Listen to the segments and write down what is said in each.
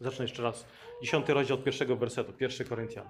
Zacznę jeszcze raz. Dziesiąty rozdział od pierwszego wersetu, pierwszy Koryntian.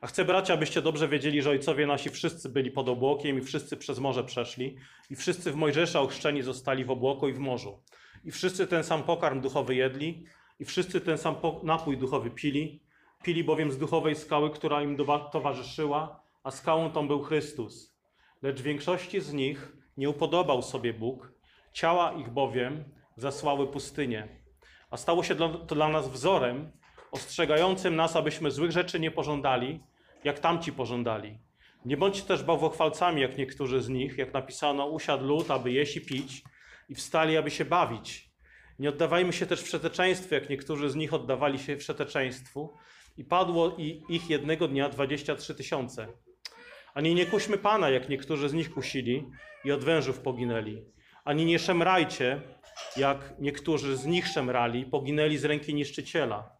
A chcę, bracia, abyście dobrze wiedzieli, że ojcowie nasi wszyscy byli pod obłokiem i wszyscy przez morze przeszli i wszyscy w Mojżesza ochrzczeni zostali w obłoku i w morzu. I wszyscy ten sam pokarm duchowy jedli i wszyscy ten sam napój duchowy pili. Pili bowiem z duchowej skały, która im towarzyszyła, a skałą tą był Chrystus. Lecz większości z nich nie upodobał sobie Bóg, ciała ich bowiem zasłały pustynię. A stało się to dla nas wzorem, ostrzegającym nas, abyśmy złych rzeczy nie pożądali, jak tamci pożądali. Nie bądźcie też bałwochwalcami, jak niektórzy z nich, jak napisano, usiadł lud, aby jeść i pić, i wstali, aby się bawić. Nie oddawajmy się też wszeteczeństwu, jak niektórzy z nich oddawali się wszeteczeństwu, i padło ich jednego dnia 23 tysiące. Ani nie kuśmy Pana, jak niektórzy z nich kusili i od wężów poginęli. Ani nie szemrajcie, jak niektórzy z nich szemrali, poginęli z ręki niszczyciela.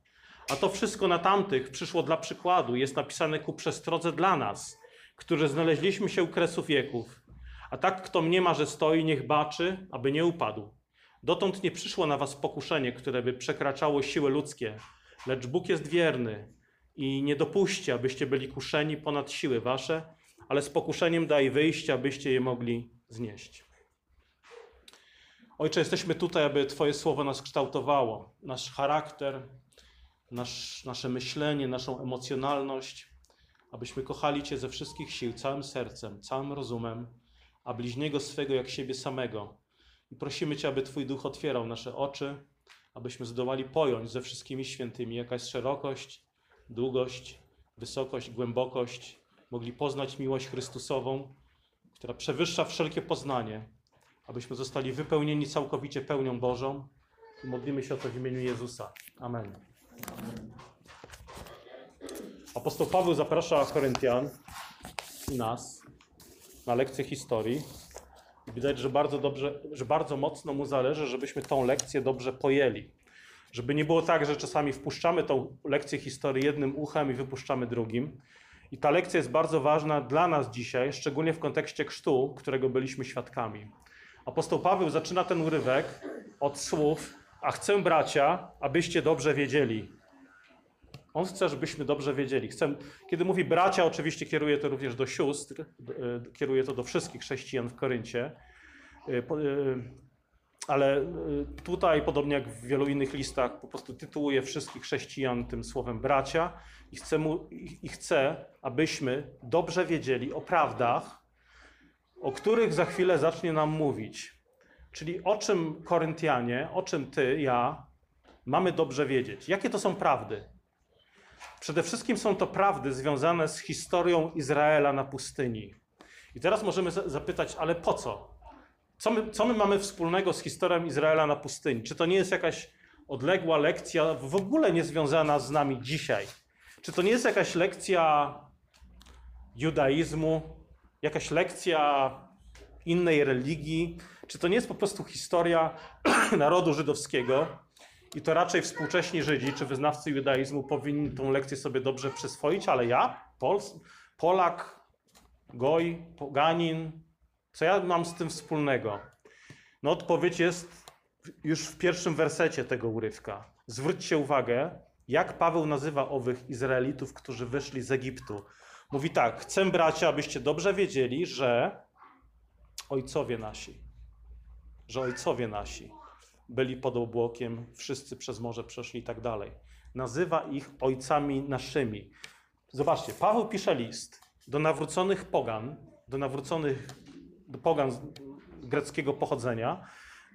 A to wszystko na tamtych przyszło dla przykładu, jest napisane ku przestrodze dla nas, którzy znaleźliśmy się u kresu wieków. A tak kto mniema, że stoi, niech baczy, aby nie upadł. Dotąd nie przyszło na was pokuszenie, które by przekraczało siły ludzkie, lecz Bóg jest wierny i nie dopuści, abyście byli kuszeni ponad siły wasze, ale z pokuszeniem daj wyjście, abyście je mogli znieść. Ojcze, jesteśmy tutaj, aby Twoje słowo nas kształtowało, nasz charakter, nasz, nasze myślenie, naszą emocjonalność, abyśmy kochali Cię ze wszystkich sił, całym sercem, całym rozumem, a bliźniego swego jak siebie samego. I prosimy Cię, aby Twój duch otwierał nasze oczy, abyśmy zdołali pojąć ze wszystkimi świętymi, jaka jest szerokość, długość, wysokość, głębokość, mogli poznać miłość Chrystusową, która przewyższa wszelkie poznanie, abyśmy zostali wypełnieni całkowicie pełnią Bożą. I modlimy się o to w imieniu Jezusa. Amen. Apostoł Paweł zaprasza Koryntian i nas na lekcję historii. Widać, że bardzo dobrze, że bardzo mocno mu zależy, żebyśmy tą lekcję dobrze pojęli. Żeby nie było tak, że czasami wpuszczamy tą lekcję historii jednym uchem i wypuszczamy drugim. I ta lekcja jest bardzo ważna dla nas dzisiaj, szczególnie w kontekście chrztu, którego byliśmy świadkami. Apostoł Paweł zaczyna ten urywek od słów: A chcę, bracia, abyście dobrze wiedzieli. On chce, żebyśmy dobrze wiedzieli. Chcę, kiedy mówi bracia, oczywiście kieruje to również do sióstr, e, kieruje to do wszystkich chrześcijan w Koryncie. E, e, Ale tutaj, podobnie jak w wielu innych listach, po prostu tytułuje wszystkich chrześcijan tym słowem bracia i chce, mu, i chce, abyśmy dobrze wiedzieli o prawdach, o których za chwilę zacznie nam mówić. Czyli o czym Koryntianie, o czym ty, ja mamy dobrze wiedzieć. Jakie to są prawdy? Przede wszystkim są to prawdy związane z historią Izraela na pustyni. I teraz możemy za- zapytać, ale po co? Co my, co my mamy wspólnego z historią Izraela na pustyni? Czy to nie jest jakaś odległa lekcja, w ogóle niezwiązana z nami dzisiaj? Czy to nie jest jakaś lekcja judaizmu, jakaś lekcja innej religii? Czy to nie jest po prostu historia narodu żydowskiego? I to raczej współcześni Żydzi czy wyznawcy judaizmu powinni tą lekcję sobie dobrze przyswoić, ale ja, Pols, Polak, Goj, Poganin, co ja mam z tym wspólnego? No odpowiedź jest już w pierwszym wersecie tego urywka. Zwróćcie uwagę, jak Paweł nazywa owych Izraelitów, którzy wyszli z Egiptu. Mówi tak: Chcę, bracia, abyście dobrze wiedzieli, że ojcowie nasi, że ojcowie nasi byli pod obłokiem, wszyscy przez morze przeszli i tak dalej. Nazywa ich ojcami naszymi. Zobaczcie, Paweł pisze list do nawróconych pogan, do nawróconych do pogan greckiego pochodzenia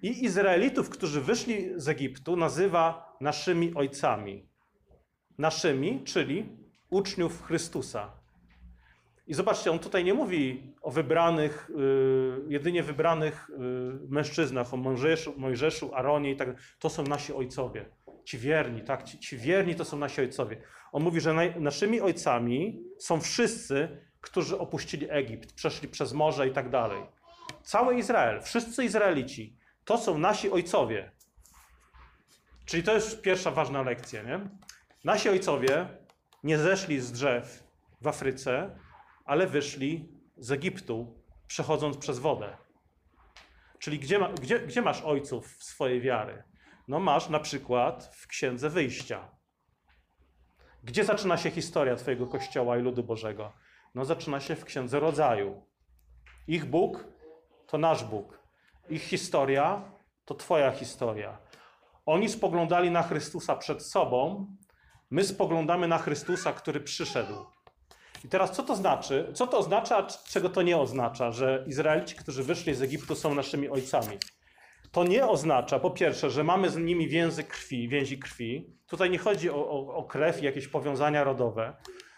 i Izraelitów, którzy wyszli z Egiptu, nazywa naszymi ojcami. Naszymi, czyli uczniów Chrystusa. I zobaczcie, on tutaj nie mówi o wybranych, y, jedynie wybranych y, mężczyznach, o Mojżeszu, Mojżeszu Aaronie i tak. To są nasi ojcowie. Ci wierni, tak? Ci, ci wierni to są nasi ojcowie. On mówi, że naj, naszymi ojcami są wszyscy, którzy opuścili Egipt, przeszli przez morze i tak dalej. Cały Izrael, wszyscy Izraelici, to są nasi ojcowie. Czyli to jest pierwsza ważna lekcja, nie? Nasi ojcowie nie zeszli z drzew w Afryce, ale wyszli z Egiptu, przechodząc przez wodę. Czyli gdzie, ma, gdzie, gdzie masz ojców swojej wiary? No masz na przykład w Księdze Wyjścia. Gdzie zaczyna się historia Twojego Kościoła i ludu Bożego? No zaczyna się w Księdze Rodzaju. Ich Bóg to nasz Bóg. Ich historia to Twoja historia. Oni spoglądali na Chrystusa przed sobą, my spoglądamy na Chrystusa, który przyszedł. I teraz co to znaczy? Co to oznacza, czego to nie oznacza, że Izraelici, którzy wyszli z Egiptu, są naszymi ojcami? To nie oznacza, po pierwsze, że mamy z nimi więzy krwi, więzi krwi. Tutaj nie chodzi o, o, o krew i jakieś powiązania rodowe.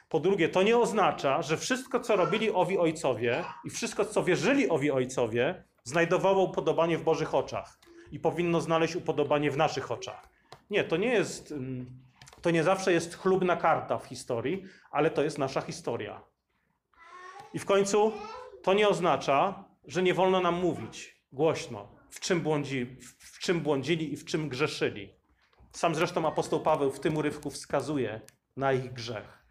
Po drugie, to nie oznacza, że wszystko, co robili owi ojcowie i wszystko, co wierzyli owi ojcowie, znajdowało upodobanie w Bożych oczach i powinno znaleźć upodobanie w naszych oczach. Nie, to nie jest, mm, to nie zawsze jest chlubna karta w historii, ale to jest nasza historia. I w końcu to nie oznacza, że nie wolno nam mówić głośno, w czym, błądzi, w czym błądzili i w czym grzeszyli. Sam zresztą apostoł Paweł w tym urywku wskazuje na ich grzech.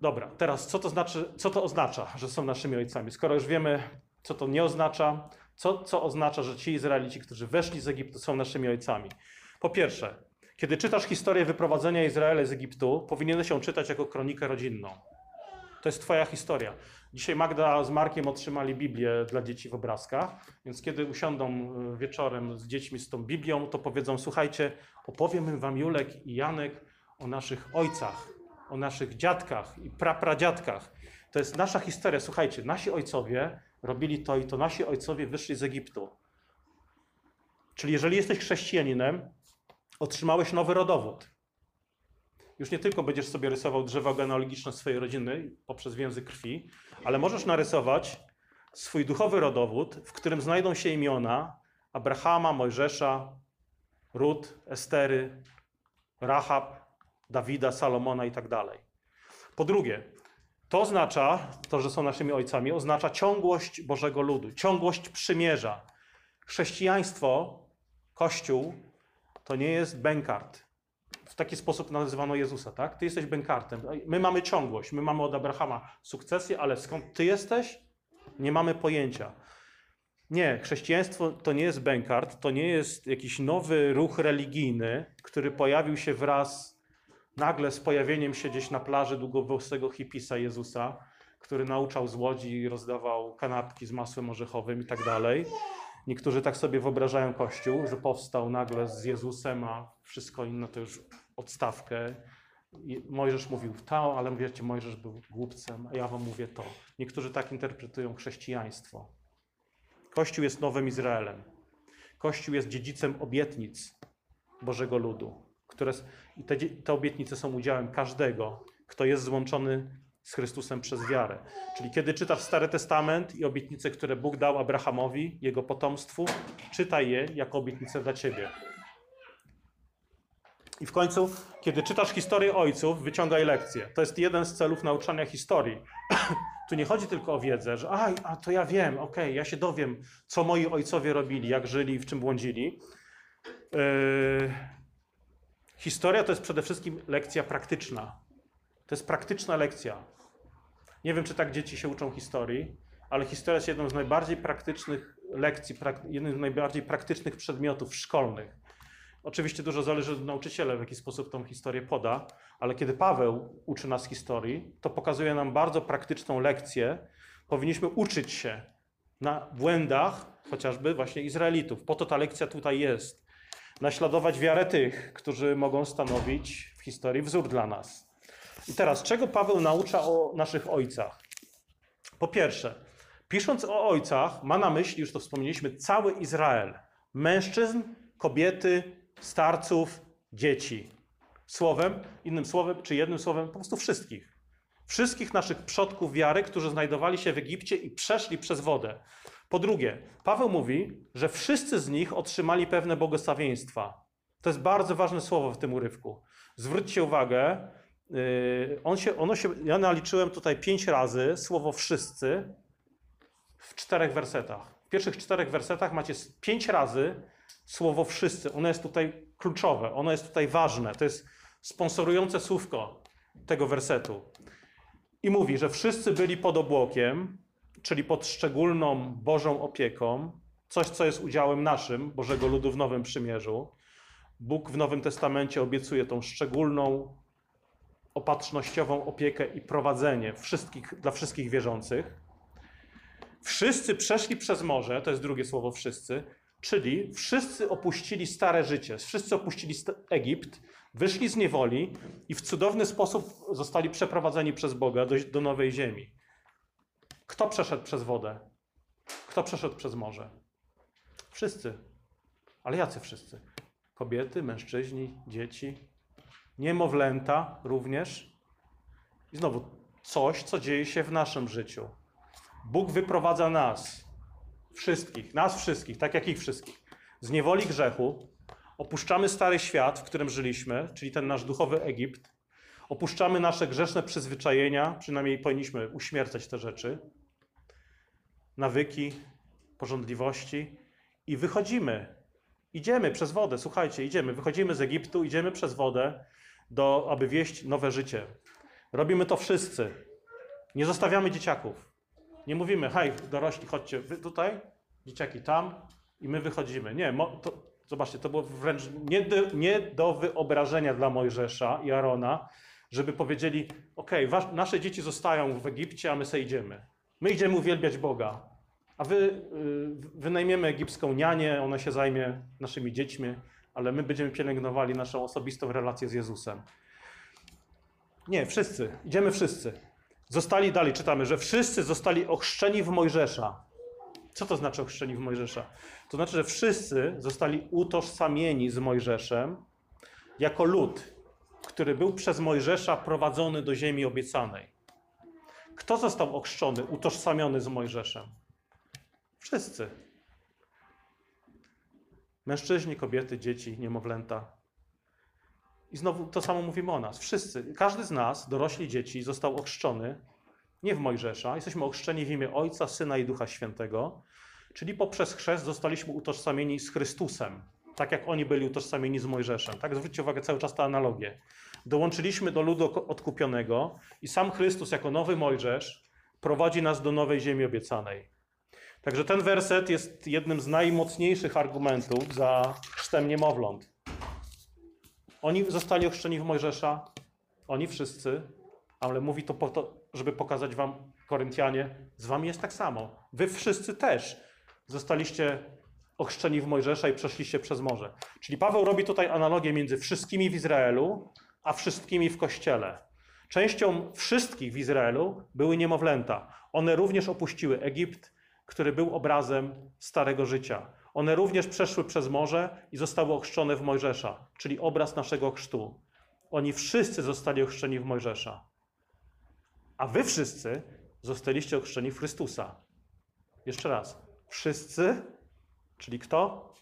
Dobra, teraz co to, znaczy, co to oznacza, że są naszymi ojcami? Skoro już wiemy, co to nie oznacza, co, co oznacza, że ci Izraelici, którzy weszli z Egiptu, są naszymi ojcami? Po pierwsze, kiedy czytasz historię wyprowadzenia Izraela z Egiptu, powinieneś ją czytać jako kronikę rodzinną. To jest Twoja historia. Dzisiaj Magda z Markiem otrzymali Biblię dla dzieci w obrazkach, więc kiedy usiądą y, wieczorem z dziećmi z tą Biblią, to powiedzą: Słuchajcie, opowiem Wam Julek i Janek o naszych ojcach, o naszych dziadkach i prapradziadkach. To jest nasza historia. Słuchajcie, nasi ojcowie robili to i to, nasi ojcowie wyszli z Egiptu. Czyli jeżeli jesteś chrześcijaninem, otrzymałeś nowy rodowód. Już nie tylko będziesz sobie rysował drzewo genealogiczne swojej rodziny poprzez więzy krwi, ale możesz narysować swój duchowy rodowód, w którym znajdą się imiona Abrahama, Mojżesza, Rut, Estery, Rahab, Dawida, Salomona i tak dalej. Po drugie, to oznacza, to, że są naszymi ojcami, oznacza ciągłość Bożego ludu, ciągłość przymierza. Chrześcijaństwo, Kościół, to nie jest bękart. W taki sposób nazywano Jezusa, tak? Ty jesteś bękartem. My mamy ciągłość, my mamy od Abrahama sukcesję, ale skąd ty jesteś? Nie mamy pojęcia. Nie, chrześcijaństwo to nie jest bękart, to nie jest jakiś nowy ruch religijny, który pojawił się wraz nagle z pojawieniem się gdzieś na plaży długowłosego hipisa Jezusa, który nauczał z łodzi i rozdawał kanapki z masłem orzechowym i tak dalej. Niektórzy tak sobie wyobrażają Kościół, że powstał nagle z Jezusem, a wszystko inne to już odstawkę. I Mojżesz mówił to, ale wiecie, Mojżesz był głupcem, a ja wam mówię to. Niektórzy tak interpretują chrześcijaństwo. Kościół jest nowym Izraelem. Kościół jest dziedzicem obietnic Bożego Ludu. Które, I te, te obietnice są udziałem każdego, kto jest złączony z Chrystusem przez wiarę. Czyli kiedy czytasz Stary Testament i obietnice, które Bóg dał Abrahamowi, jego potomstwu, czytaj je jako obietnice dla ciebie. I w końcu, kiedy czytasz historię ojców, wyciągaj lekcje. To jest jeden z celów nauczania historii. tu nie chodzi tylko o wiedzę, że a, a to ja wiem, okej, okay, ja się dowiem, co moi ojcowie robili, jak żyli, w czym błądzili. Yy... Historia to jest przede wszystkim lekcja praktyczna. To jest praktyczna lekcja. Nie wiem, czy tak dzieci się uczą historii, ale historia jest jedną z najbardziej praktycznych lekcji, jednym z najbardziej praktycznych przedmiotów szkolnych. Oczywiście dużo zależy od nauczyciela, w jaki sposób tą historię poda, ale kiedy Paweł uczy nas historii, to pokazuje nam bardzo praktyczną lekcję. Powinniśmy uczyć się na błędach chociażby właśnie Izraelitów. Po to ta lekcja tutaj jest. Naśladować wiarę tych, którzy mogą stanowić w historii wzór dla nas. I teraz, czego Paweł naucza o naszych ojcach? Po pierwsze, pisząc o ojcach, ma na myśli, już to wspomnieliśmy, cały Izrael. Mężczyzn, kobiety, starców, dzieci. Słowem, innym słowem, czy jednym słowem, po prostu wszystkich. Wszystkich naszych przodków wiary, którzy znajdowali się w Egipcie i przeszli przez wodę. Po drugie, Paweł mówi, że wszyscy z nich otrzymali pewne błogosławieństwa. To jest bardzo ważne słowo w tym urywku. Zwróćcie uwagę, on się, ono się, ja naliczyłem tutaj pięć razy słowo wszyscy w czterech wersetach. W pierwszych czterech wersetach macie pięć razy słowo wszyscy. Ono jest tutaj kluczowe, ono jest tutaj ważne. To jest sponsorujące słówko tego wersetu. I mówi, że wszyscy byli pod obłokiem, czyli pod szczególną Bożą opieką, coś, co jest udziałem naszym, Bożego ludu w Nowym Przymierzu. Bóg w Nowym Testamencie obiecuje tą szczególną, opatrznościową opiekę i prowadzenie wszystkich, dla wszystkich wierzących. Wszyscy przeszli przez morze, to jest drugie słowo wszyscy, czyli wszyscy opuścili stare życie, wszyscy opuścili Egipt, wyszli z niewoli i w cudowny sposób zostali przeprowadzeni przez Boga do, do nowej ziemi. Kto przeszedł przez wodę? Kto przeszedł przez morze? Wszyscy. Ale jacy wszyscy? Kobiety, mężczyźni, dzieci, niemowlęta również. I znowu coś, co dzieje się w naszym życiu. Bóg wyprowadza nas, wszystkich, nas wszystkich, tak jak ich wszystkich, z niewoli grzechu. Opuszczamy stary świat, w którym żyliśmy, czyli ten nasz duchowy Egipt. Opuszczamy nasze grzeszne przyzwyczajenia, przynajmniej powinniśmy uśmiercać te rzeczy, nawyki, porządliwości i wychodzimy. Idziemy przez wodę, słuchajcie, idziemy, wychodzimy z Egiptu, idziemy przez wodę, do, aby wieść nowe życie. Robimy to wszyscy. Nie zostawiamy dzieciaków. Nie mówimy, hej, dorośli, chodźcie wy tutaj, dzieciaki tam i my wychodzimy. Nie, to, zobaczcie, to było wręcz nie do, nie do wyobrażenia dla Mojżesza i Arona, żeby powiedzieli, wasz- nasze dzieci zostają w Egipcie, a my sobie idziemy. My idziemy uwielbiać Boga, a wy y, wynajmiemy egipską nianię, ona się zajmie naszymi dziećmi, ale my będziemy pielęgnowali naszą osobistą relację z Jezusem. Nie, wszyscy, idziemy wszyscy. Zostali dalej, czytamy, że wszyscy zostali ochrzczeni w Mojżesza. Co to znaczy ochrzczeni w Mojżesza? To znaczy, że wszyscy zostali utożsamieni z Mojżeszem jako lud, który był przez Mojżesza prowadzony do ziemi obiecanej. Kto został ochrzczony, utożsamiony z Mojżeszem? Wszyscy. Mężczyźni, kobiety, dzieci, niemowlęta. I znowu to samo mówimy o nas. Wszyscy, każdy z nas, dorośli dzieci, został ochrzczony nie w Mojżesza. Jesteśmy ochrzczeni w imię Ojca, Syna i Ducha Świętego, czyli poprzez chrzest zostaliśmy utożsamieni z Chrystusem, tak jak oni byli utożsamieni z Mojżeszem. Tak, zwróćcie uwagę cały czas tę analogię. Dołączyliśmy do ludu odkupionego i sam Chrystus jako nowy Mojżesz prowadzi nas do nowej ziemi obiecanej. Także ten werset jest jednym z najmocniejszych argumentów za chrztem niemowląt. Oni zostali ochrzczeni w Mojżesza, oni wszyscy, ale mówi to po to, żeby pokazać wam, Koryntianie, z wami jest tak samo. Wy wszyscy też zostaliście ochrzczeni w Mojżesza i przeszliście przez morze. Czyli Paweł robi tutaj analogię między wszystkimi w Izraelu, a wszystkimi w Kościele. Częścią wszystkich w Izraelu były niemowlęta. One również opuściły Egipt, który był obrazem starego życia. One również przeszły przez morze i zostały ochrzczone w Mojżesza, czyli obraz naszego chrztu. Oni wszyscy zostali ochrzczeni w Mojżesza. A wy wszyscy zostaliście ochrzczeni w Chrystusa. Jeszcze raz. Wszyscy, czyli kto?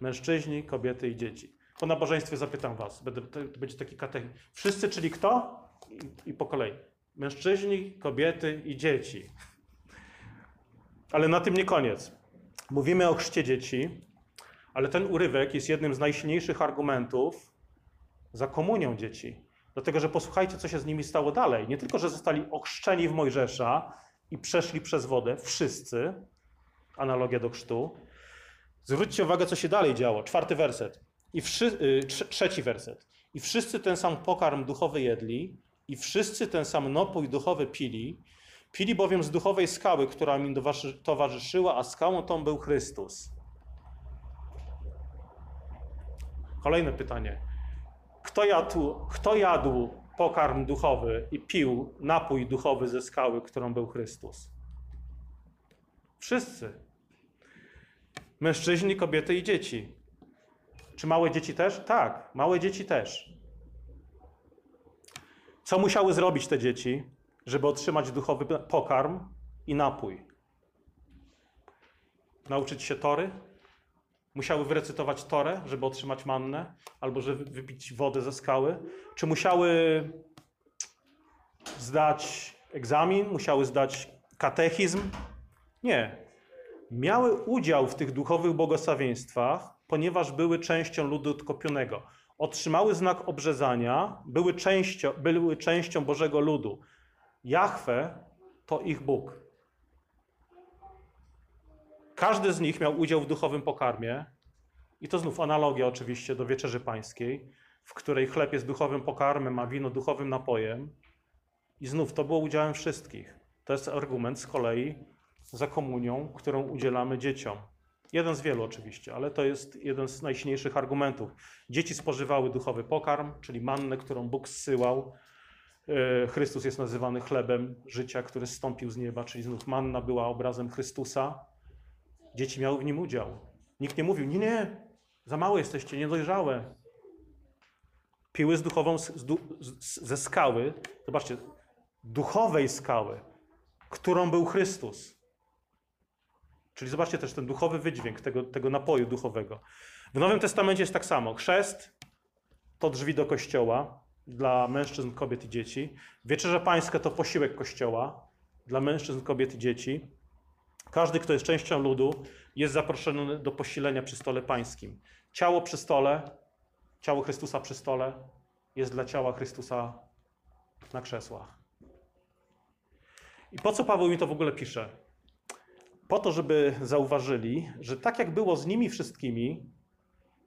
Mężczyźni, kobiety i dzieci. Po nabożeństwie zapytam was. Będę, to będzie taki katechizm. Wszyscy, czyli kto? I, I po kolei. Mężczyźni, kobiety i dzieci. Ale na tym nie koniec. Mówimy o chrzcie dzieci, ale ten urywek jest jednym z najsilniejszych argumentów za komunią dzieci. Dlatego, że posłuchajcie, co się z nimi stało dalej. Nie tylko, że zostali ochrzczeni w Mojżesza i przeszli przez wodę, wszyscy, analogia do chrztu. Zwróćcie uwagę, co się dalej działo. Czwarty werset. I wszy, y, trze- trzeci werset. I wszyscy ten sam pokarm duchowy jedli, i wszyscy ten sam napój duchowy pili, Pili bowiem z duchowej skały, która towarzy- towarzyszyła, a skałą tą był Chrystus. Kolejne pytanie. Kto jadł, kto jadł pokarm duchowy i pił napój duchowy ze skały, którą był Chrystus? Wszyscy. Mężczyźni, kobiety i dzieci. Czy małe dzieci też? Tak, małe dzieci też. Co musiały zrobić te dzieci, żeby otrzymać duchowy pokarm i napój? Nauczyć się tory? Musiały wyrecytować torę, żeby otrzymać mannę, albo żeby wypić wodę ze skały? Czy musiały zdać egzamin? Musiały zdać katechizm? Nie. Miały udział w tych duchowych błogosławieństwach, ponieważ były częścią ludu odkopionego. Otrzymały znak obrzezania, były częścią, były częścią Bożego ludu. Jahwe to ich Bóg. Każdy z nich miał udział w duchowym pokarmie, I to znów analogia oczywiście do wieczerzy pańskiej, w której chleb jest duchowym pokarmem, a wino duchowym napojem. I znów to było udziałem wszystkich. To jest argument z kolei za komunią, którą udzielamy dzieciom. Jeden z wielu oczywiście, ale to jest jeden z najsilniejszych argumentów. Dzieci spożywały duchowy pokarm, czyli mannę, którą Bóg zsyłał. E, Chrystus jest nazywany chlebem życia, który zstąpił z nieba, czyli znów manna była obrazem Chrystusa. Dzieci miały w nim udział. Nikt nie mówił, nie, nie, za małe jesteście, niedojrzałe. Piły z duchową z, z, ze skały, zobaczcie, duchowej skały, którą był Chrystus. Czyli zobaczcie też ten duchowy wydźwięk tego, tego napoju duchowego. W Nowym Testamencie jest tak samo. Chrzest to drzwi do kościoła dla mężczyzn, kobiet i dzieci. Wieczerza Pańska to posiłek kościoła dla mężczyzn, kobiet i dzieci. Każdy, kto jest częścią ludu, jest zaproszony do posilenia przy stole pańskim. Ciało przy stole, ciało Chrystusa przy stole jest dla ciała Chrystusa na krzesłach. I po co Paweł mi to w ogóle pisze? Po to, żeby zauważyli, że tak jak było z nimi wszystkimi,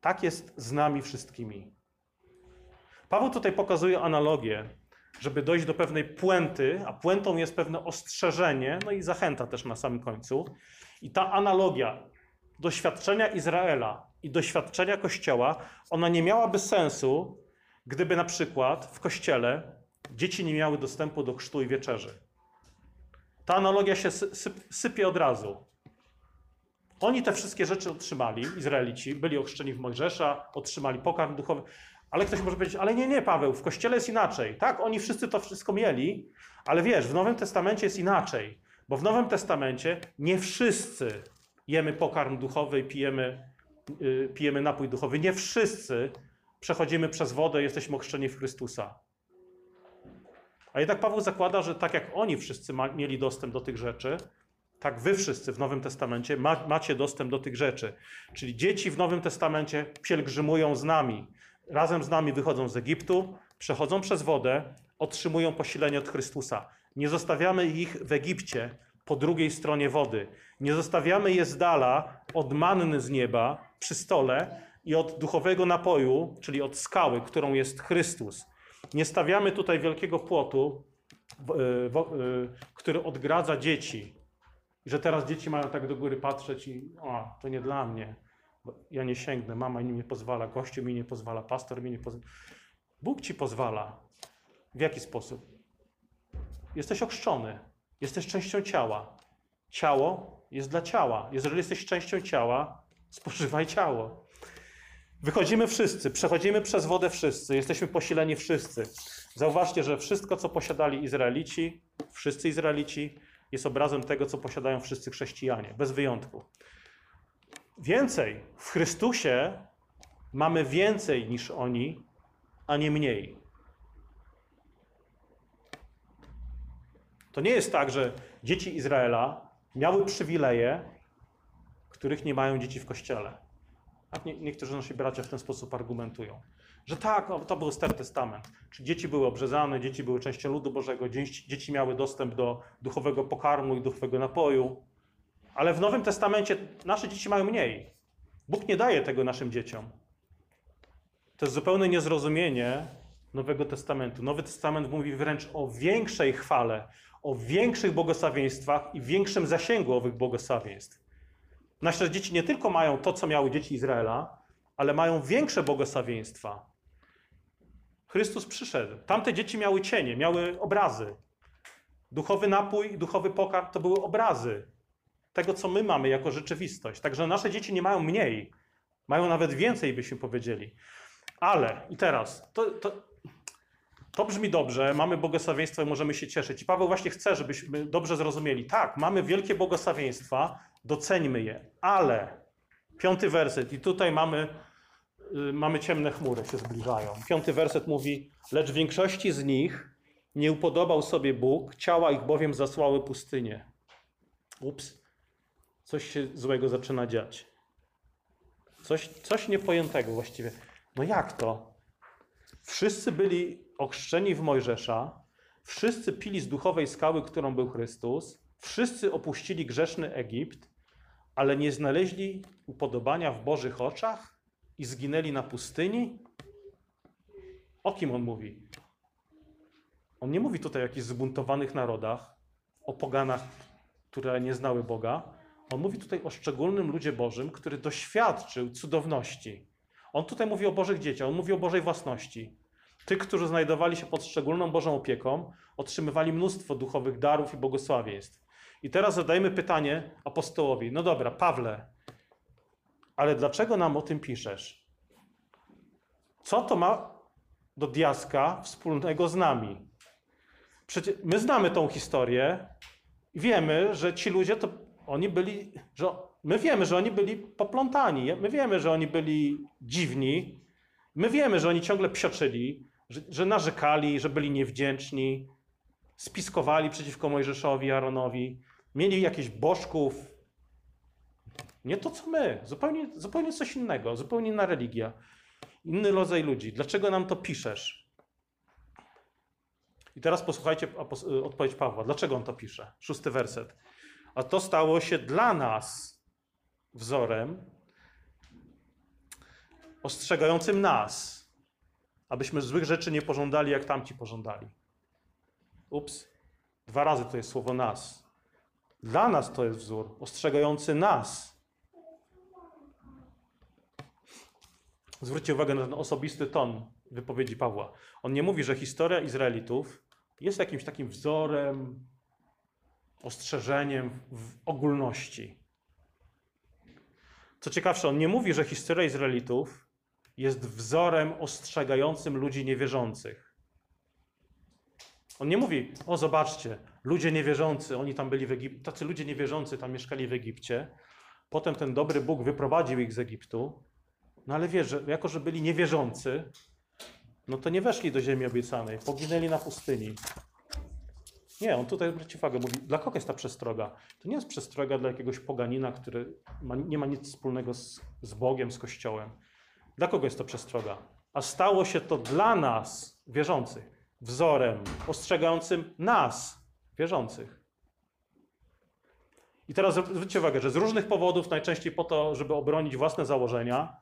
tak jest z nami wszystkimi. Paweł tutaj pokazuje analogię, żeby dojść do pewnej puenty, a puentą jest pewne ostrzeżenie, no i zachęta też na samym końcu. I ta analogia doświadczenia Izraela i doświadczenia Kościoła, ona nie miałaby sensu, gdyby na przykład w Kościele dzieci nie miały dostępu do chrztu i wieczerzy. Ta analogia się syp, sypie od razu. Oni te wszystkie rzeczy otrzymali, Izraelici, byli ochrzczeni w Mojżesza, otrzymali pokarm duchowy, ale ktoś może powiedzieć, ale nie, nie, Paweł, w kościele jest inaczej. Tak, oni wszyscy to wszystko mieli, ale wiesz, w Nowym Testamencie jest inaczej, bo w Nowym Testamencie nie wszyscy jemy pokarm duchowy i pijemy, yy, pijemy napój duchowy. Nie wszyscy przechodzimy przez wodę i jesteśmy ochrzczeni w Chrystusa. A jednak Paweł zakłada, że tak jak oni wszyscy ma, mieli dostęp do tych rzeczy, tak wy wszyscy w Nowym Testamencie ma, macie dostęp do tych rzeczy. Czyli dzieci w Nowym Testamencie pielgrzymują z nami. Razem z nami wychodzą z Egiptu, przechodzą przez wodę, otrzymują posilenie od Chrystusa. Nie zostawiamy ich w Egipcie po drugiej stronie wody. Nie zostawiamy je z dala od manny z nieba przy stole i od duchowego napoju, czyli od skały, którą jest Chrystus. Nie stawiamy tutaj wielkiego płotu, który odgradza dzieci. Że teraz dzieci mają tak do góry patrzeć i o, to nie dla mnie. Ja nie sięgnę, mama mi nie pozwala, gościu mi nie pozwala, pastor mi nie pozwala. Bóg ci pozwala. W jaki sposób? Jesteś ochrzczony, jesteś częścią ciała. Ciało jest dla ciała. Jeżeli jesteś częścią ciała, spożywaj ciało. Wychodzimy wszyscy, przechodzimy przez wodę wszyscy, jesteśmy posileni wszyscy. Zauważcie, że wszystko, co posiadali Izraelici, wszyscy Izraelici, jest obrazem tego, co posiadają wszyscy chrześcijanie, bez wyjątku. Więcej, w Chrystusie mamy więcej niż oni, a nie mniej. To nie jest tak, że dzieci Izraela miały przywileje, których nie mają dzieci w kościele. Tak nie, niektórzy nasi bracia w ten sposób argumentują. Że tak, to był Stary Testament. Czy dzieci były obrzezane, dzieci były częścią ludu Bożego, dzieci miały dostęp do duchowego pokarmu i duchowego napoju. Ale w Nowym Testamencie nasze dzieci mają mniej. Bóg nie daje tego naszym dzieciom. To jest zupełne niezrozumienie Nowego Testamentu. Nowy Testament mówi wręcz o większej chwale, o większych błogosławieństwach i większym zasięgu owych błogosławieństw. Nasze dzieci nie tylko mają to, co miały dzieci Izraela, ale mają większe błogosławieństwa. Chrystus przyszedł. Tamte dzieci miały cienie, miały obrazy. Duchowy napój, duchowy pokarm to były obrazy tego, co my mamy jako rzeczywistość. Także nasze dzieci nie mają mniej, mają nawet więcej, byśmy powiedzieli. Ale i teraz, to, to, to brzmi dobrze, mamy błogosławieństwo i możemy się cieszyć. I Paweł właśnie chce, żebyśmy dobrze zrozumieli. Tak, mamy wielkie błogosławieństwa, doceńmy je, ale piąty werset, i tutaj mamy, y, mamy ciemne chmury, się zbliżają. Piąty werset mówi: Lecz większości z nich nie upodobał sobie Bóg, ciała ich bowiem zasłały pustynię. Ups, coś się złego zaczyna dziać. Coś, coś niepojętego właściwie. No jak to? Wszyscy byli ochrzczeni w Mojżesza, wszyscy pili z duchowej skały, którą był Chrystus, wszyscy opuścili grzeszny Egipt, ale nie znaleźli upodobania w Bożych oczach? i zginęli na pustyni? O kim on mówi? On nie mówi tutaj o jakichś zbuntowanych narodach, o poganach, które nie znały Boga. On mówi tutaj o szczególnym ludzie Bożym, który doświadczył cudowności. On tutaj mówi o Bożych dzieciach, on mówi o Bożej własności. Tych, którzy znajdowali się pod szczególną Bożą opieką, otrzymywali mnóstwo duchowych darów i błogosławieństw. I teraz zadajmy pytanie apostołowi: No dobra, Pawle, ale dlaczego nam o tym piszesz? Co to ma do diaska wspólnego z nami? My znamy tą historię i wiemy, że ci ludzie to oni byli, że my wiemy, że oni byli poplątani, my wiemy, że oni byli dziwni, my wiemy, że oni ciągle psioczyli, że, że narzekali, że byli niewdzięczni, spiskowali przeciwko Mojżeszowi, Aaronowi, mieli jakichś bożków. Nie to, co my, zupełnie, zupełnie coś innego, zupełnie inna religia, inny rodzaj ludzi. Dlaczego nam to piszesz? I teraz posłuchajcie apos- odpowiedź Pawła. Dlaczego on to pisze? Szósty werset. A to stało się dla nas wzorem ostrzegającym nas, abyśmy złych rzeczy nie pożądali, jak tamci pożądali. Ups, dwa razy to jest słowo nas. Dla nas to jest wzór, ostrzegający nas. Zwróćcie uwagę na ten osobisty ton wypowiedzi Pawła. On nie mówi, że historia Izraelitów jest jakimś takim wzorem, ostrzeżeniem w ogólności. Co ciekawsze, on nie mówi, że historia Izraelitów jest wzorem ostrzegającym ludzi niewierzących. On nie mówi, o zobaczcie, ludzie niewierzący, oni tam byli w Egipcie, tacy ludzie niewierzący tam mieszkali w Egipcie. Potem ten dobry Bóg wyprowadził ich z Egiptu. No ale wiesz, że jako że byli niewierzący, no to nie weszli do ziemi obiecanej, poginęli na pustyni. Nie, on tutaj, zwróćcie uwagę, mówi, dla kogo jest ta przestroga? To nie jest przestroga dla jakiegoś poganina, który ma, nie ma nic wspólnego z, z Bogiem, z Kościołem. Dla kogo jest to przestroga? A stało się to dla nas, wierzących, wzorem ostrzegającym nas, wierzących. I teraz zwróćcie uwagę, że z różnych powodów, najczęściej po to, żeby obronić własne założenia,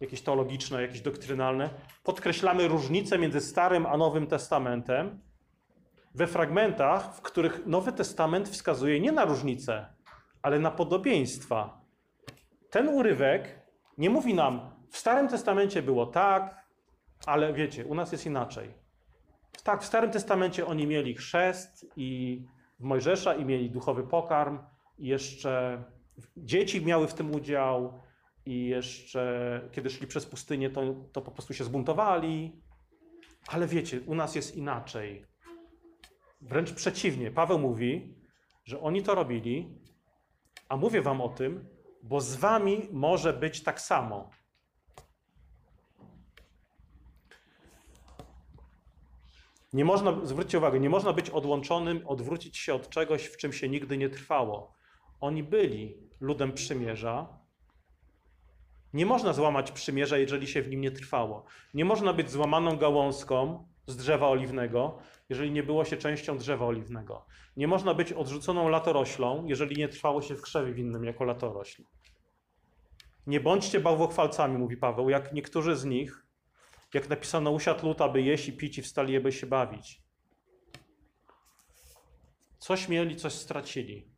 jakieś teologiczne, jakieś doktrynalne, podkreślamy różnicę między Starym a Nowym Testamentem we fragmentach, w których Nowy Testament wskazuje nie na różnicę, ale na podobieństwa. Ten urywek nie mówi nam, w Starym Testamencie było tak, ale wiecie, u nas jest inaczej. Tak, w Starym Testamencie oni mieli chrzest i Mojżesza i mieli duchowy pokarm i jeszcze dzieci miały w tym udział i jeszcze kiedy szli przez pustynię, to, to po prostu się zbuntowali. Ale wiecie, u nas jest inaczej. Wręcz przeciwnie. Paweł mówi, że oni to robili, a mówię wam o tym, bo z wami może być tak samo. Nie można, zwróćcie uwagę, nie można być odłączonym, odwrócić się od czegoś, w czym się nigdy nie trwało. Oni byli ludem przymierza. Nie można złamać przymierza, jeżeli się w nim nie trwało. Nie można być złamaną gałązką z drzewa oliwnego, jeżeli nie było się częścią drzewa oliwnego. Nie można być odrzuconą latoroślą, jeżeli nie trwało się w krzewie winnym jako latorośl. Nie bądźcie bałwochwalcami, mówi Paweł, jak niektórzy z nich, jak napisano, usiadł lud, aby jeść i pić i wstali, aby się bawić. Coś mieli, coś stracili.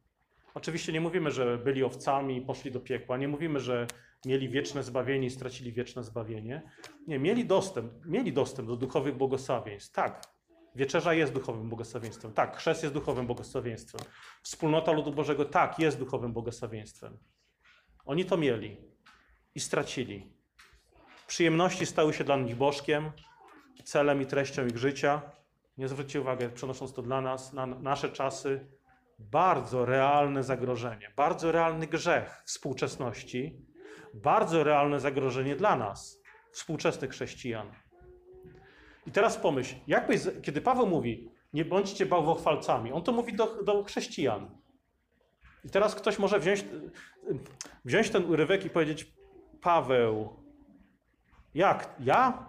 Oczywiście nie mówimy, że byli owcami i poszli do piekła. Nie mówimy, że mieli wieczne zbawienie i stracili wieczne zbawienie. Nie, mieli dostęp, mieli dostęp do duchowych błogosławieństw. Tak, wieczerza jest duchowym błogosławieństwem. Tak, chrzest jest duchowym błogosławieństwem. Wspólnota ludu Bożego, tak, jest duchowym błogosławieństwem. Oni to mieli i stracili. Przyjemności stały się dla nich bożkiem, celem i treścią ich życia. Nie zwróćcie uwagi, przenosząc to dla nas, na nasze czasy, bardzo realne zagrożenie, bardzo realny grzech współczesności, bardzo realne zagrożenie dla nas, współczesnych chrześcijan. I teraz pomyśl, jakbyś, kiedy Paweł mówi, nie bądźcie bałwochwalcami, on to mówi do, do chrześcijan. I teraz ktoś może wziąć, wziąć ten urywek i powiedzieć, Paweł, jak? Ja?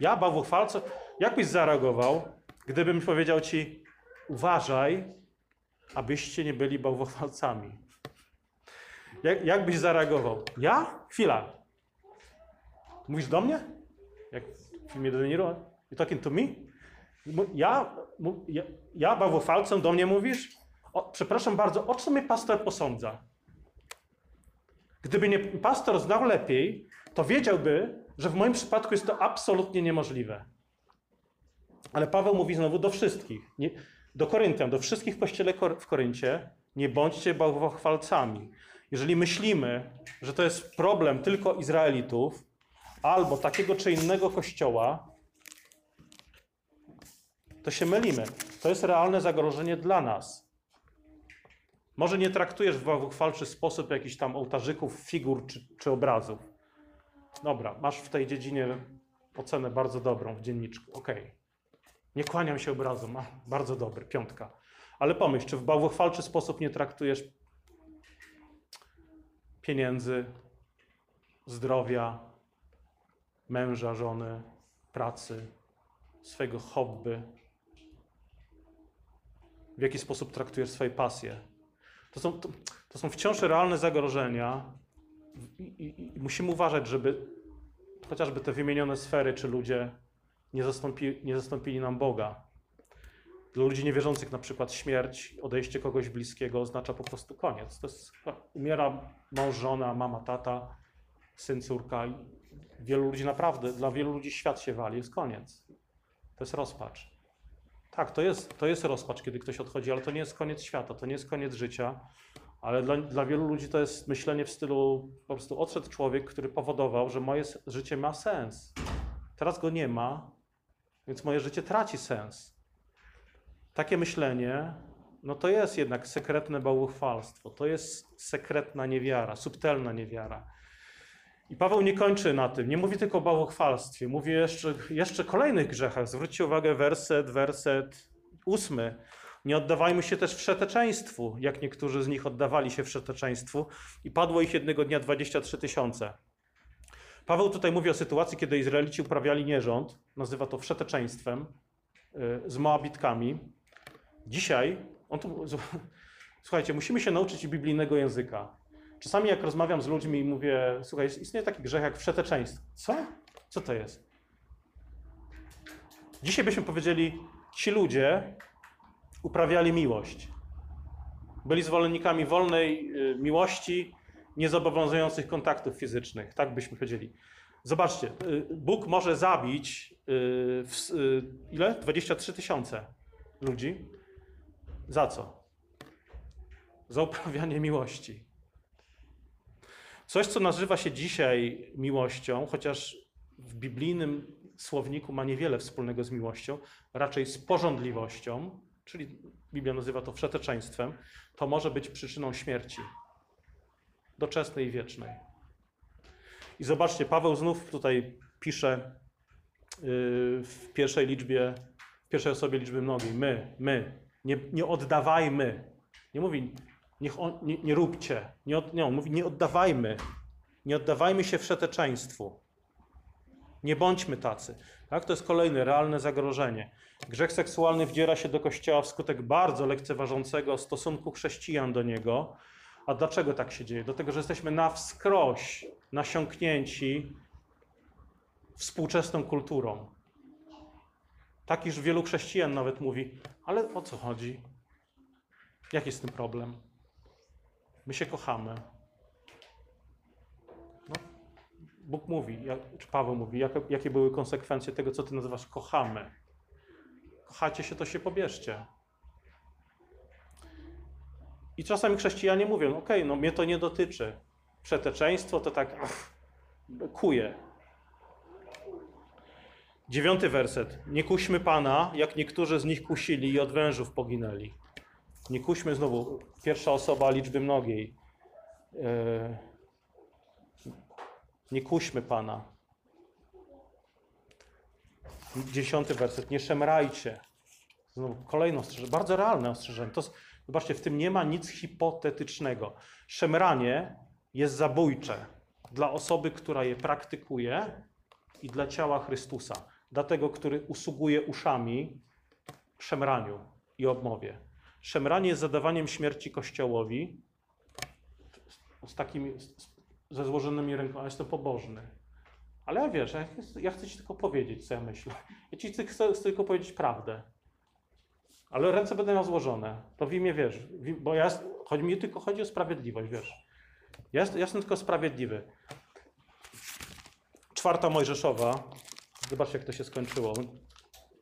Ja, bałwochwalco? Jak byś zareagował, gdybym powiedział ci, uważaj, abyście nie byli bałwochwalcami? Jak, jak byś zareagował? Ja? Chwila. Mówisz do mnie? Jak filmie De Niro? You talking to me? Ja, ja, ja do mnie mówisz? O, przepraszam bardzo, o co mnie pastor posądza? Gdyby nie pastor znał lepiej, to wiedziałby, że w moim przypadku jest to absolutnie niemożliwe. Ale Paweł mówi znowu do wszystkich, nie, do Koryntian, do wszystkich w kościele w Koryncie, nie bądźcie bałwochwalcami. Jeżeli myślimy, że to jest problem tylko Izraelitów, albo takiego czy innego kościoła, to się mylimy. To jest realne zagrożenie dla nas. Może nie traktujesz w bałwochwalczy sposób jakichś tam ołtarzyków, figur czy, czy obrazów. Dobra, masz w tej dziedzinie ocenę bardzo dobrą w dzienniczku. Okej. Nie kłaniam się obrazom, bardzo dobry, piątka. Ale pomyśl, czy w bałwochwalczy sposób nie traktujesz pieniędzy, zdrowia, męża, żony, pracy, swojego hobby? W jaki sposób traktujesz swoje pasje? To są, to, to są wciąż realne zagrożenia i, i, i musimy uważać, żeby chociażby te wymienione sfery czy ludzie nie, zastąpi, nie zastąpili nam Boga. Dla ludzi niewierzących na przykład śmierć, odejście kogoś bliskiego oznacza po prostu koniec. To jest, umiera mąż, żona, mama, tata, syn, córka. Wielu ludzi naprawdę, dla wielu ludzi świat się wali, jest koniec. To jest rozpacz. Tak, to jest, to jest rozpacz, kiedy ktoś odchodzi, ale to nie jest koniec świata, to nie jest koniec życia. Ale dla, dla wielu ludzi to jest myślenie w stylu po prostu odszedł człowiek, który powodował, że moje życie ma sens. Teraz go nie ma, więc moje życie traci sens. Takie myślenie, no to jest jednak sekretne bałwochwalstwo, to jest sekretna niewiara, subtelna niewiara. I Paweł nie kończy na tym, nie mówi tylko o bałwochwalstwie, mówi jeszcze, jeszcze kolejnych grzechach. Zwróćcie uwagę, werset, werset ósmy. Nie oddawajmy się też wszeteczeństwu, jak niektórzy z nich oddawali się wszeteczeństwu i padło ich jednego dnia 23 tysiące. Paweł tutaj mówi o sytuacji, kiedy Izraelici uprawiali nierząd, nazywa to wszeteczeństwem, y, z Moabitkami. Dzisiaj, on tu, słuchajcie, musimy się nauczyć biblijnego języka. Czasami jak rozmawiam z ludźmi i mówię, słuchaj, istnieje taki grzech jak wszeteczeństwo. Co? Co to jest? Dzisiaj byśmy powiedzieli, ci ludzie uprawiali miłość. Byli zwolennikami wolnej y, miłości, niezobowiązujących kontaktów fizycznych. Tak byśmy powiedzieli. Zobaczcie, y, Bóg może zabić y, w, ile? 23 tysiące ludzi. Za co? Za uprawianie miłości. Coś, co nazywa się dzisiaj miłością, chociaż w biblijnym słowniku ma niewiele wspólnego z miłością, raczej z porządliwością, czyli Biblia nazywa to wszeteczeństwem, to może być przyczyną śmierci doczesnej i wiecznej. I zobaczcie, Paweł znów tutaj pisze yy, w pierwszej liczbie, w pierwszej osobie liczby mnogiej. My, my. Nie, nie oddawajmy. Nie mówi, niech on, nie, nie róbcie. Nie, od, nie, on mówi, nie oddawajmy. Nie oddawajmy się wszeteczeństwu. Nie bądźmy tacy. Tak? To jest kolejne realne zagrożenie. Grzech seksualny wdziera się do kościoła wskutek bardzo lekceważącego stosunku chrześcijan do niego. A dlaczego tak się dzieje? Dlatego, że jesteśmy na wskroś nasiąknięci współczesną kulturą. Tak, iż wielu chrześcijan nawet mówi, ale o co chodzi? Jaki jest ten problem? My się kochamy. No, Bóg mówi, jak, czy Paweł mówi, jakie, jakie były konsekwencje tego, co ty nazywasz kochamy. Kochacie się, to się pobierzcie. I czasami chrześcijanie mówią, okej, no mnie to nie dotyczy. Przeteczeństwo to tak ach, kuje. Dziewiąty werset. Nie kuśmy Pana, jak niektórzy z nich kusili i od wężów poginęli. Nie kuśmy znowu, pierwsza osoba liczby mnogiej. E, Nie kuśmy Pana. Dziesiąty werset. Nie szemrajcie. Znowu kolejne ostrzeżenie, bardzo realne ostrzeżenie. To, zobaczcie, w tym nie ma nic hipotetycznego. Szemranie jest zabójcze dla osoby, która je praktykuje i dla ciała Chrystusa. Dla tego, który usługuje uszami szemraniu i obmowie. Szemranie jest zadawaniem śmierci Kościołowi z takimi, z- ze złożonymi rękoma. Jestem pobożny. Ale ja wiesz, ja, ja chcę ci tylko powiedzieć, co ja myślę. Ja ci chcę, chcę, tylko powiedzieć prawdę. Ale ręce będę miał złożone. To w imię, wiesz, bo ja, chodzi mi tylko chodzi o sprawiedliwość, wiesz. Ja, ja jestem tylko sprawiedliwy. Czwarta Mojżeszowa. Zobacz, jak to się skończyło.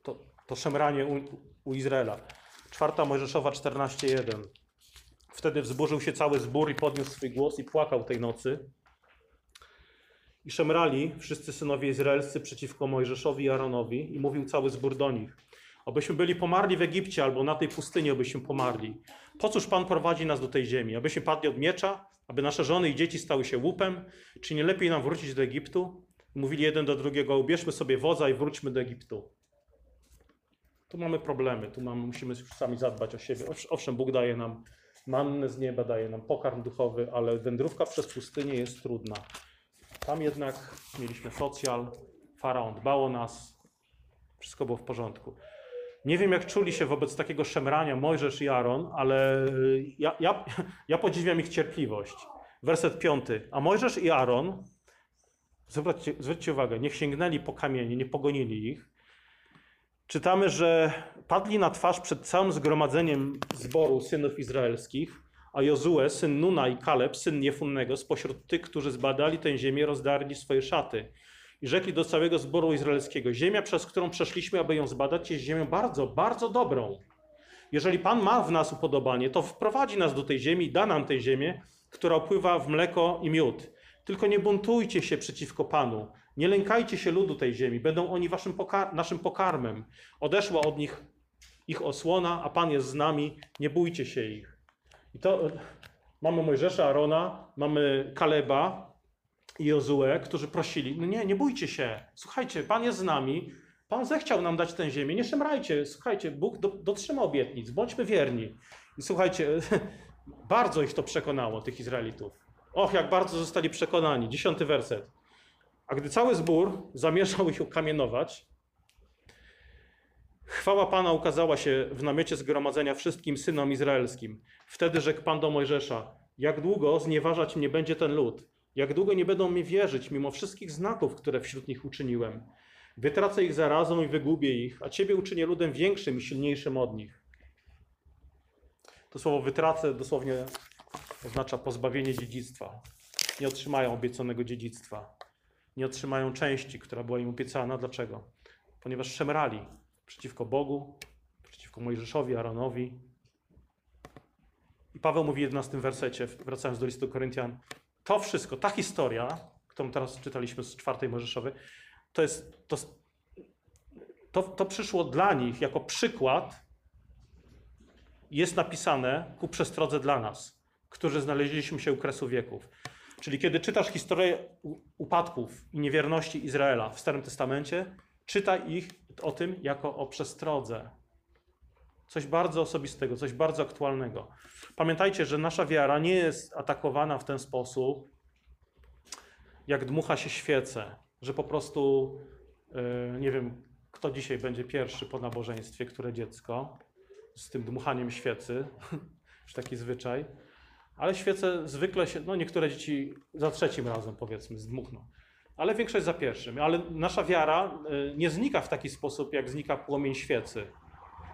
To, to szemranie u, u Izraela. Czwarta Mojżeszowa 14.1. Wtedy wzburzył się cały zbór i podniósł swój głos i płakał tej nocy. I szemrali wszyscy synowie izraelscy przeciwko Mojżeszowi i Aaronowi i mówił cały zbór do nich. Abyśmy byli pomarli w Egipcie albo na tej pustyni, abyśmy pomarli. Po cóż Pan prowadzi nas do tej ziemi? Abyśmy padli od miecza? Aby nasze żony i dzieci stały się łupem? Czy nie lepiej nam wrócić do Egiptu? Mówili jeden do drugiego, ubierzmy sobie wodza i wróćmy do Egiptu. Tu mamy problemy, tu mamy, musimy sami zadbać o siebie. Owsz- Owszem, Bóg daje nam mannę z nieba, daje nam pokarm duchowy, ale wędrówka przez pustynię jest trudna. Tam jednak mieliśmy socjal, faraon dbał o nas, wszystko było w porządku. Nie wiem, jak czuli się wobec takiego szemrania Mojżesz i Aaron, ale y, ja, ja, ja podziwiam ich cierpliwość. Werset piąty. A Mojżesz i Aaron, zwróćcie, zwróćcie uwagę, nie sięgnęli po kamienie, nie pogonili ich. Czytamy, że padli na twarz przed całym zgromadzeniem zboru synów izraelskich, a Jozue, syn Nuna i Kaleb, syn Jefunnego, spośród tych, którzy zbadali tę ziemię, rozdarli swoje szaty. I rzekli do całego zboru izraelskiego: Ziemia, przez którą przeszliśmy, aby ją zbadać, jest ziemią bardzo, bardzo dobrą. Jeżeli Pan ma w nas upodobanie, to wprowadzi nas do tej ziemi i da nam tę ziemię, która opływa w mleko i miód. Tylko nie buntujcie się przeciwko Panu. Nie lękajcie się ludu tej ziemi. Będą oni waszym naszym pokarmem. Odeszła od nich ich osłona, a Pan jest z nami. Nie bójcie się ich. I to mamy Mojżesza, Arona, mamy Kaleba i Jozue, którzy prosili, no nie, nie bójcie się, słuchajcie, Pan jest z nami, Pan zechciał nam dać tę ziemię, nie szemrajcie, słuchajcie, Bóg do, dotrzyma obietnic, bądźmy wierni. I słuchajcie, bardzo ich to przekonało, tych Izraelitów. Och, jak bardzo zostali przekonani. Dziesiąty werset. A gdy cały zbór zamierzał ich ukamienować, chwała Pana ukazała się w namiocie zgromadzenia wszystkim synom izraelskim. Wtedy rzekł Pan do Mojżesza, jak długo znieważać mnie będzie ten lud? Jak długo nie będą mi wierzyć, mimo wszystkich znaków, które wśród nich uczyniłem? Wytracę ich zarazą i wygubię ich, a Ciebie uczynię ludem większym i silniejszym od nich. To słowo wytracę dosłownie oznacza pozbawienie dziedzictwa. Nie otrzymają obiecanego dziedzictwa. Nie otrzymają części, która była im obiecana. Dlaczego? Ponieważ szemrali przeciwko Bogu, przeciwko Mojżeszowi, Aaronowi. I Paweł mówi w 11 wersecie, wracając do listu Koryntian, to wszystko, ta historia, którą teraz czytaliśmy z czwartej Mojżeszowej, to jest, to, to, to przyszło dla nich jako przykład, jest napisane ku przestrodze dla nas, którzy znaleźliśmy się u kresu wieków. Czyli kiedy czytasz historię upadków i niewierności Izraela w Starym Testamencie, czytaj ich o tym jako o przestrodze. Coś bardzo osobistego, coś bardzo aktualnego. Pamiętajcie, że nasza wiara nie jest atakowana w ten sposób, jak dmucha się świece, że po prostu, yy, nie wiem, kto dzisiaj będzie pierwszy po nabożeństwie, które dziecko, z tym dmuchaniem świecy, już taki zwyczaj. Ale świece zwykle się, no niektóre dzieci za trzecim razem powiedzmy zdmuchną, ale większość za pierwszym. Ale nasza wiara y, nie znika w taki sposób, jak znika płomień świecy.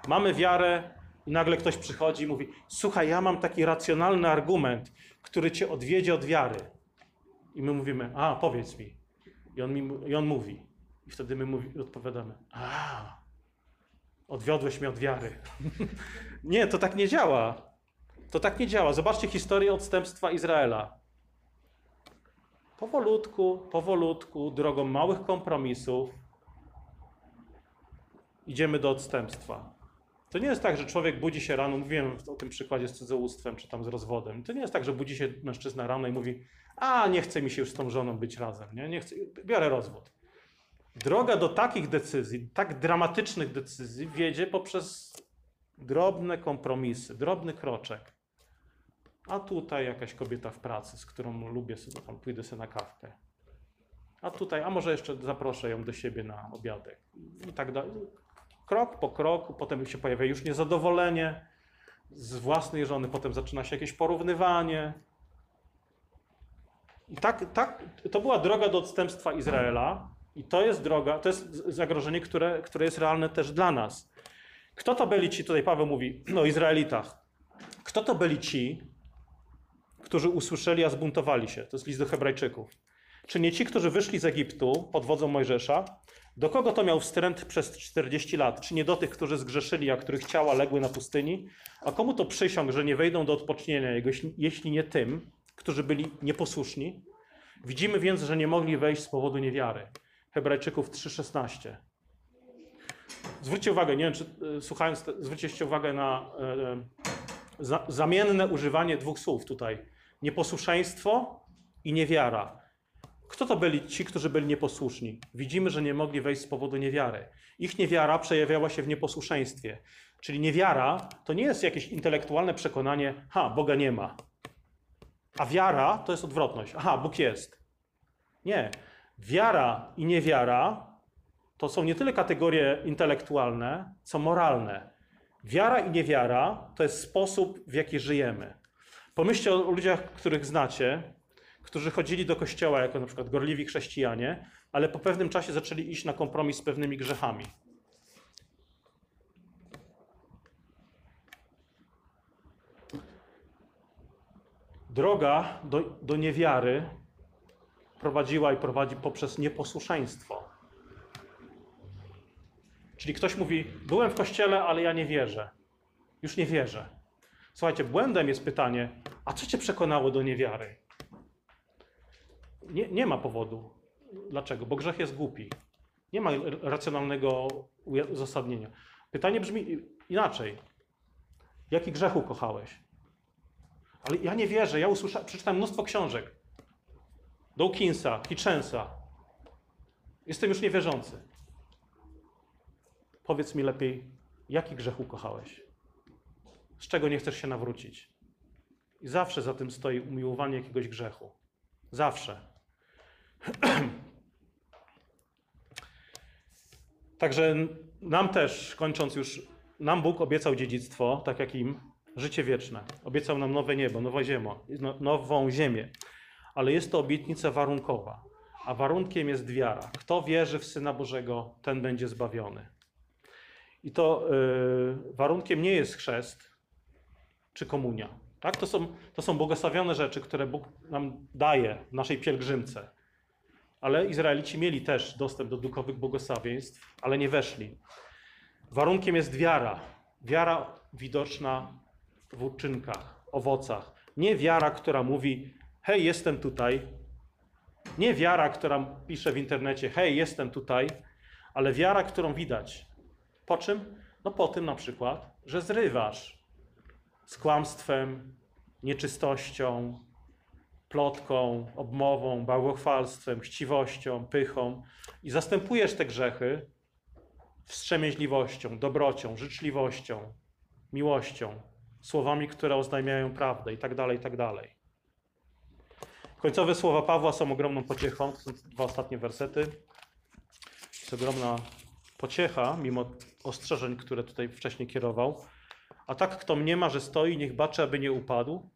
Mamy wiarę i nagle ktoś przychodzi i mówi: Słuchaj, ja mam taki racjonalny argument, który cię odwiedzie od wiary. I my mówimy: A, powiedz mi. I on, mi, i on mówi. I wtedy my mówi, odpowiadamy: A, odwiodłeś mnie od wiary. nie, to tak nie działa. To tak nie działa. Zobaczcie historię odstępstwa Izraela. Powolutku, powolutku, drogą małych kompromisów idziemy do odstępstwa. To nie jest tak, że człowiek budzi się rano, mówiłem o tym przykładzie z cudzołóstwem czy tam z rozwodem. To nie jest tak, że budzi się mężczyzna rano i mówi: A, nie chce mi się już z tą żoną być razem, nie, nie chcę, biorę rozwód. Droga do takich decyzji, tak dramatycznych decyzji, wiedzie poprzez drobne kompromisy, drobny kroczek. A tutaj jakaś kobieta w pracy, z którą lubię sobie, tam pójdę sobie na kawkę. A tutaj, a może jeszcze zaproszę ją do siebie na obiadek. I tak dalej. Krok po kroku, potem się pojawia już niezadowolenie z własnej żony, potem zaczyna się jakieś porównywanie. I tak, tak, to była droga do odstępstwa Izraela i to jest droga, to jest zagrożenie, które, które jest realne też dla nas. Kto to byli ci, tutaj Paweł mówi o Izraelitach, kto to byli ci, którzy usłyszeli, a zbuntowali się? To jest list do Hebrajczyków. Czy nie ci, którzy wyszli z Egiptu pod wodzą Mojżesza? Do kogo to miał wstręt przez 40 lat? Czy nie do tych, którzy zgrzeszyli, a których ciała legły na pustyni? A komu to przysiąg, że nie wejdą do odpocznienia jego, jeśli- nie tym, którzy byli nieposłuszni? Widzimy więc, że nie mogli wejść z powodu niewiary. Hebrajczyków 3,16. Zwróćcie uwagę, nie wiem, czy y, słuchając, zwróciliście uwagę na y, za, zamienne używanie dwóch słów tutaj. Nieposłuszeństwo i niewiara. Kto to byli ci, którzy byli nieposłuszni? Widzimy, że nie mogli wejść z powodu niewiary. Ich niewiara przejawiała się w nieposłuszeństwie. Czyli niewiara to nie jest jakieś intelektualne przekonanie, ha, Boga nie ma. A wiara to jest odwrotność. Aha, Bóg jest. Nie. Wiara i niewiara to są nie tyle kategorie intelektualne, co moralne. Wiara i niewiara to jest sposób, w jaki żyjemy. Pomyślcie o ludziach, których znacie, którzy chodzili do kościoła jako na przykład gorliwi chrześcijanie, ale po pewnym czasie zaczęli iść na kompromis z pewnymi grzechami. Droga do, do niewiary prowadziła i prowadzi poprzez nieposłuszeństwo. Czyli ktoś mówi: Byłem w kościele, ale ja nie wierzę. Już nie wierzę. Słuchajcie, błędem jest pytanie: A co cię przekonało do niewiary? Nie, nie ma powodu. Dlaczego? Bo grzech jest głupi. Nie ma racjonalnego uzasadnienia. Pytanie brzmi inaczej. Jaki grzech ukochałeś? Ale ja nie wierzę. Ja przeczytałem mnóstwo książek. Dawkinsa, Hitchensa. Jestem już niewierzący. Powiedz mi lepiej, jaki grzech ukochałeś? Z czego nie chcesz się nawrócić? I zawsze za tym stoi umiłowanie jakiegoś grzechu. Zawsze. Także nam też, kończąc już, nam Bóg obiecał dziedzictwo, tak jak im, życie wieczne. Obiecał nam nowe niebo, nowa ziemia, no- nową ziemię. Ale jest to obietnica warunkowa. A warunkiem jest wiara. Kto wierzy w Syna Bożego, ten będzie zbawiony. I to y, warunkiem nie jest chrzest czy komunia. Tak? To, są, to są błogosławione rzeczy, które Bóg nam daje w naszej pielgrzymce. Ale Izraelici mieli też dostęp do duchowych błogosławieństw, ale nie weszli. Warunkiem jest wiara. Wiara widoczna w uczynkach, owocach. Nie wiara, która mówi: Hej, jestem tutaj. Nie wiara, która pisze w internecie: Hej, jestem tutaj, ale wiara, którą widać. Po czym? No po tym na przykład, że zrywasz z kłamstwem, nieczystością, plotką, obmową, bałwochwalstwem, chciwością, pychą i zastępujesz te grzechy wstrzemięźliwością, dobrocią, życzliwością, miłością, słowami, które oznajmiają prawdę i tak dalej, i tak dalej. Końcowe słowa Pawła są ogromną pociechą. Dwa ostatnie wersety. Jest ogromna pociecha, mimo ostrzeżeń, które tutaj wcześniej kierował. A tak, kto mniema, że stoi, niech baczy, aby nie upadł.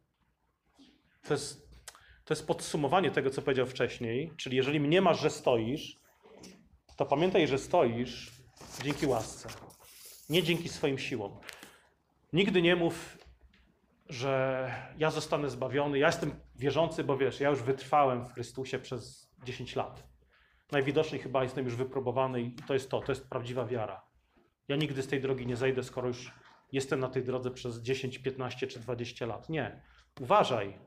To jest, to jest podsumowanie tego, co powiedział wcześniej. Czyli jeżeli mniemasz, że stoisz, to pamiętaj, że stoisz dzięki łasce, nie dzięki swoim siłom. Nigdy nie mów, że ja zostanę zbawiony, ja jestem wierzący, bo wiesz, ja już wytrwałem w Chrystusie przez 10 lat. Najwidoczniej chyba jestem już wypróbowany i to jest to, to jest prawdziwa wiara. Ja nigdy z tej drogi nie zejdę, skoro już jestem na tej drodze przez 10, 15 czy 20 lat. Nie. Uważaj.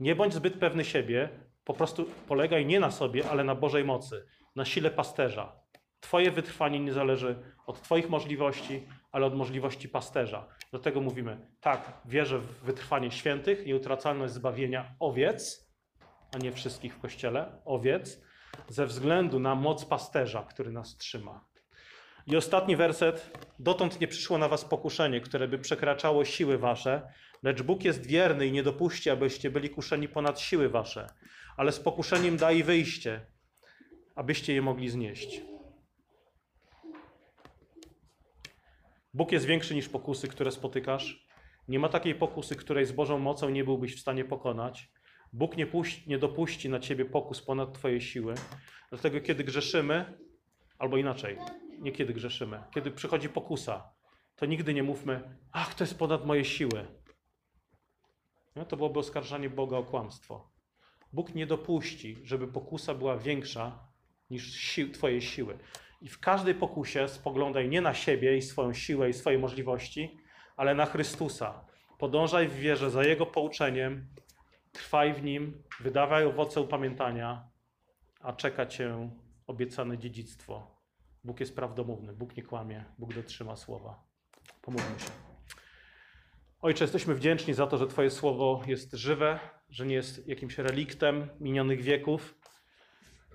Nie bądź zbyt pewny siebie, po prostu polegaj nie na sobie, ale na Bożej mocy, na sile pasterza. Twoje wytrwanie nie zależy od Twoich możliwości, ale od możliwości pasterza. Dlatego mówimy, tak, wierzę w wytrwanie świętych, nieutracalność zbawienia owiec, a nie wszystkich w kościele, owiec, ze względu na moc pasterza, który nas trzyma. I ostatni werset. Dotąd nie przyszło na was pokuszenie, które by przekraczało siły wasze, lecz Bóg jest wierny i nie dopuści, abyście byli kuszeni ponad siły wasze, ale z pokuszeniem da i wyjście, abyście je mogli znieść. Bóg jest większy niż pokusy, które spotykasz. Nie ma takiej pokusy, której z Bożą mocą nie byłbyś w stanie pokonać. Bóg nie, puści, nie dopuści na ciebie pokus ponad twoje siły. Dlatego kiedy grzeszymy, albo inaczej, nie kiedy grzeszymy, kiedy przychodzi pokusa, to nigdy nie mówmy, ach, to jest ponad moje siły. No, to byłoby oskarżanie Boga o kłamstwo. Bóg nie dopuści, żeby pokusa była większa niż si Twoje siły. I w każdej pokusie spoglądaj nie na siebie i swoją siłę i swoje możliwości, ale na Chrystusa. Podążaj w wierze za Jego pouczeniem, trwaj w Nim, wydawaj owoce upamiętania, a czeka Cię obiecane dziedzictwo. Bóg jest prawdomówny, Bóg nie kłamie, Bóg dotrzyma słowa. Pomódlmy się. Ojcze, jesteśmy wdzięczni za to, że Twoje słowo jest żywe, że nie jest jakimś reliktem minionych wieków,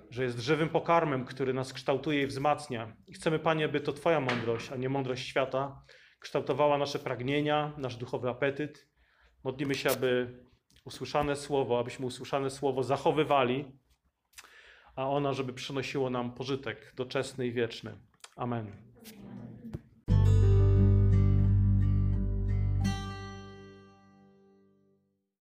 że jest żywym pokarmem, który nas kształtuje i wzmacnia. I chcemy, Panie, by to Twoja mądrość, a nie mądrość świata, kształtowała nasze pragnienia, nasz duchowy apetyt. Modlimy się, aby usłyszane słowo, abyśmy usłyszane słowo zachowywali, a ono, żeby przynosiło nam pożytek doczesny i wieczny. Amen.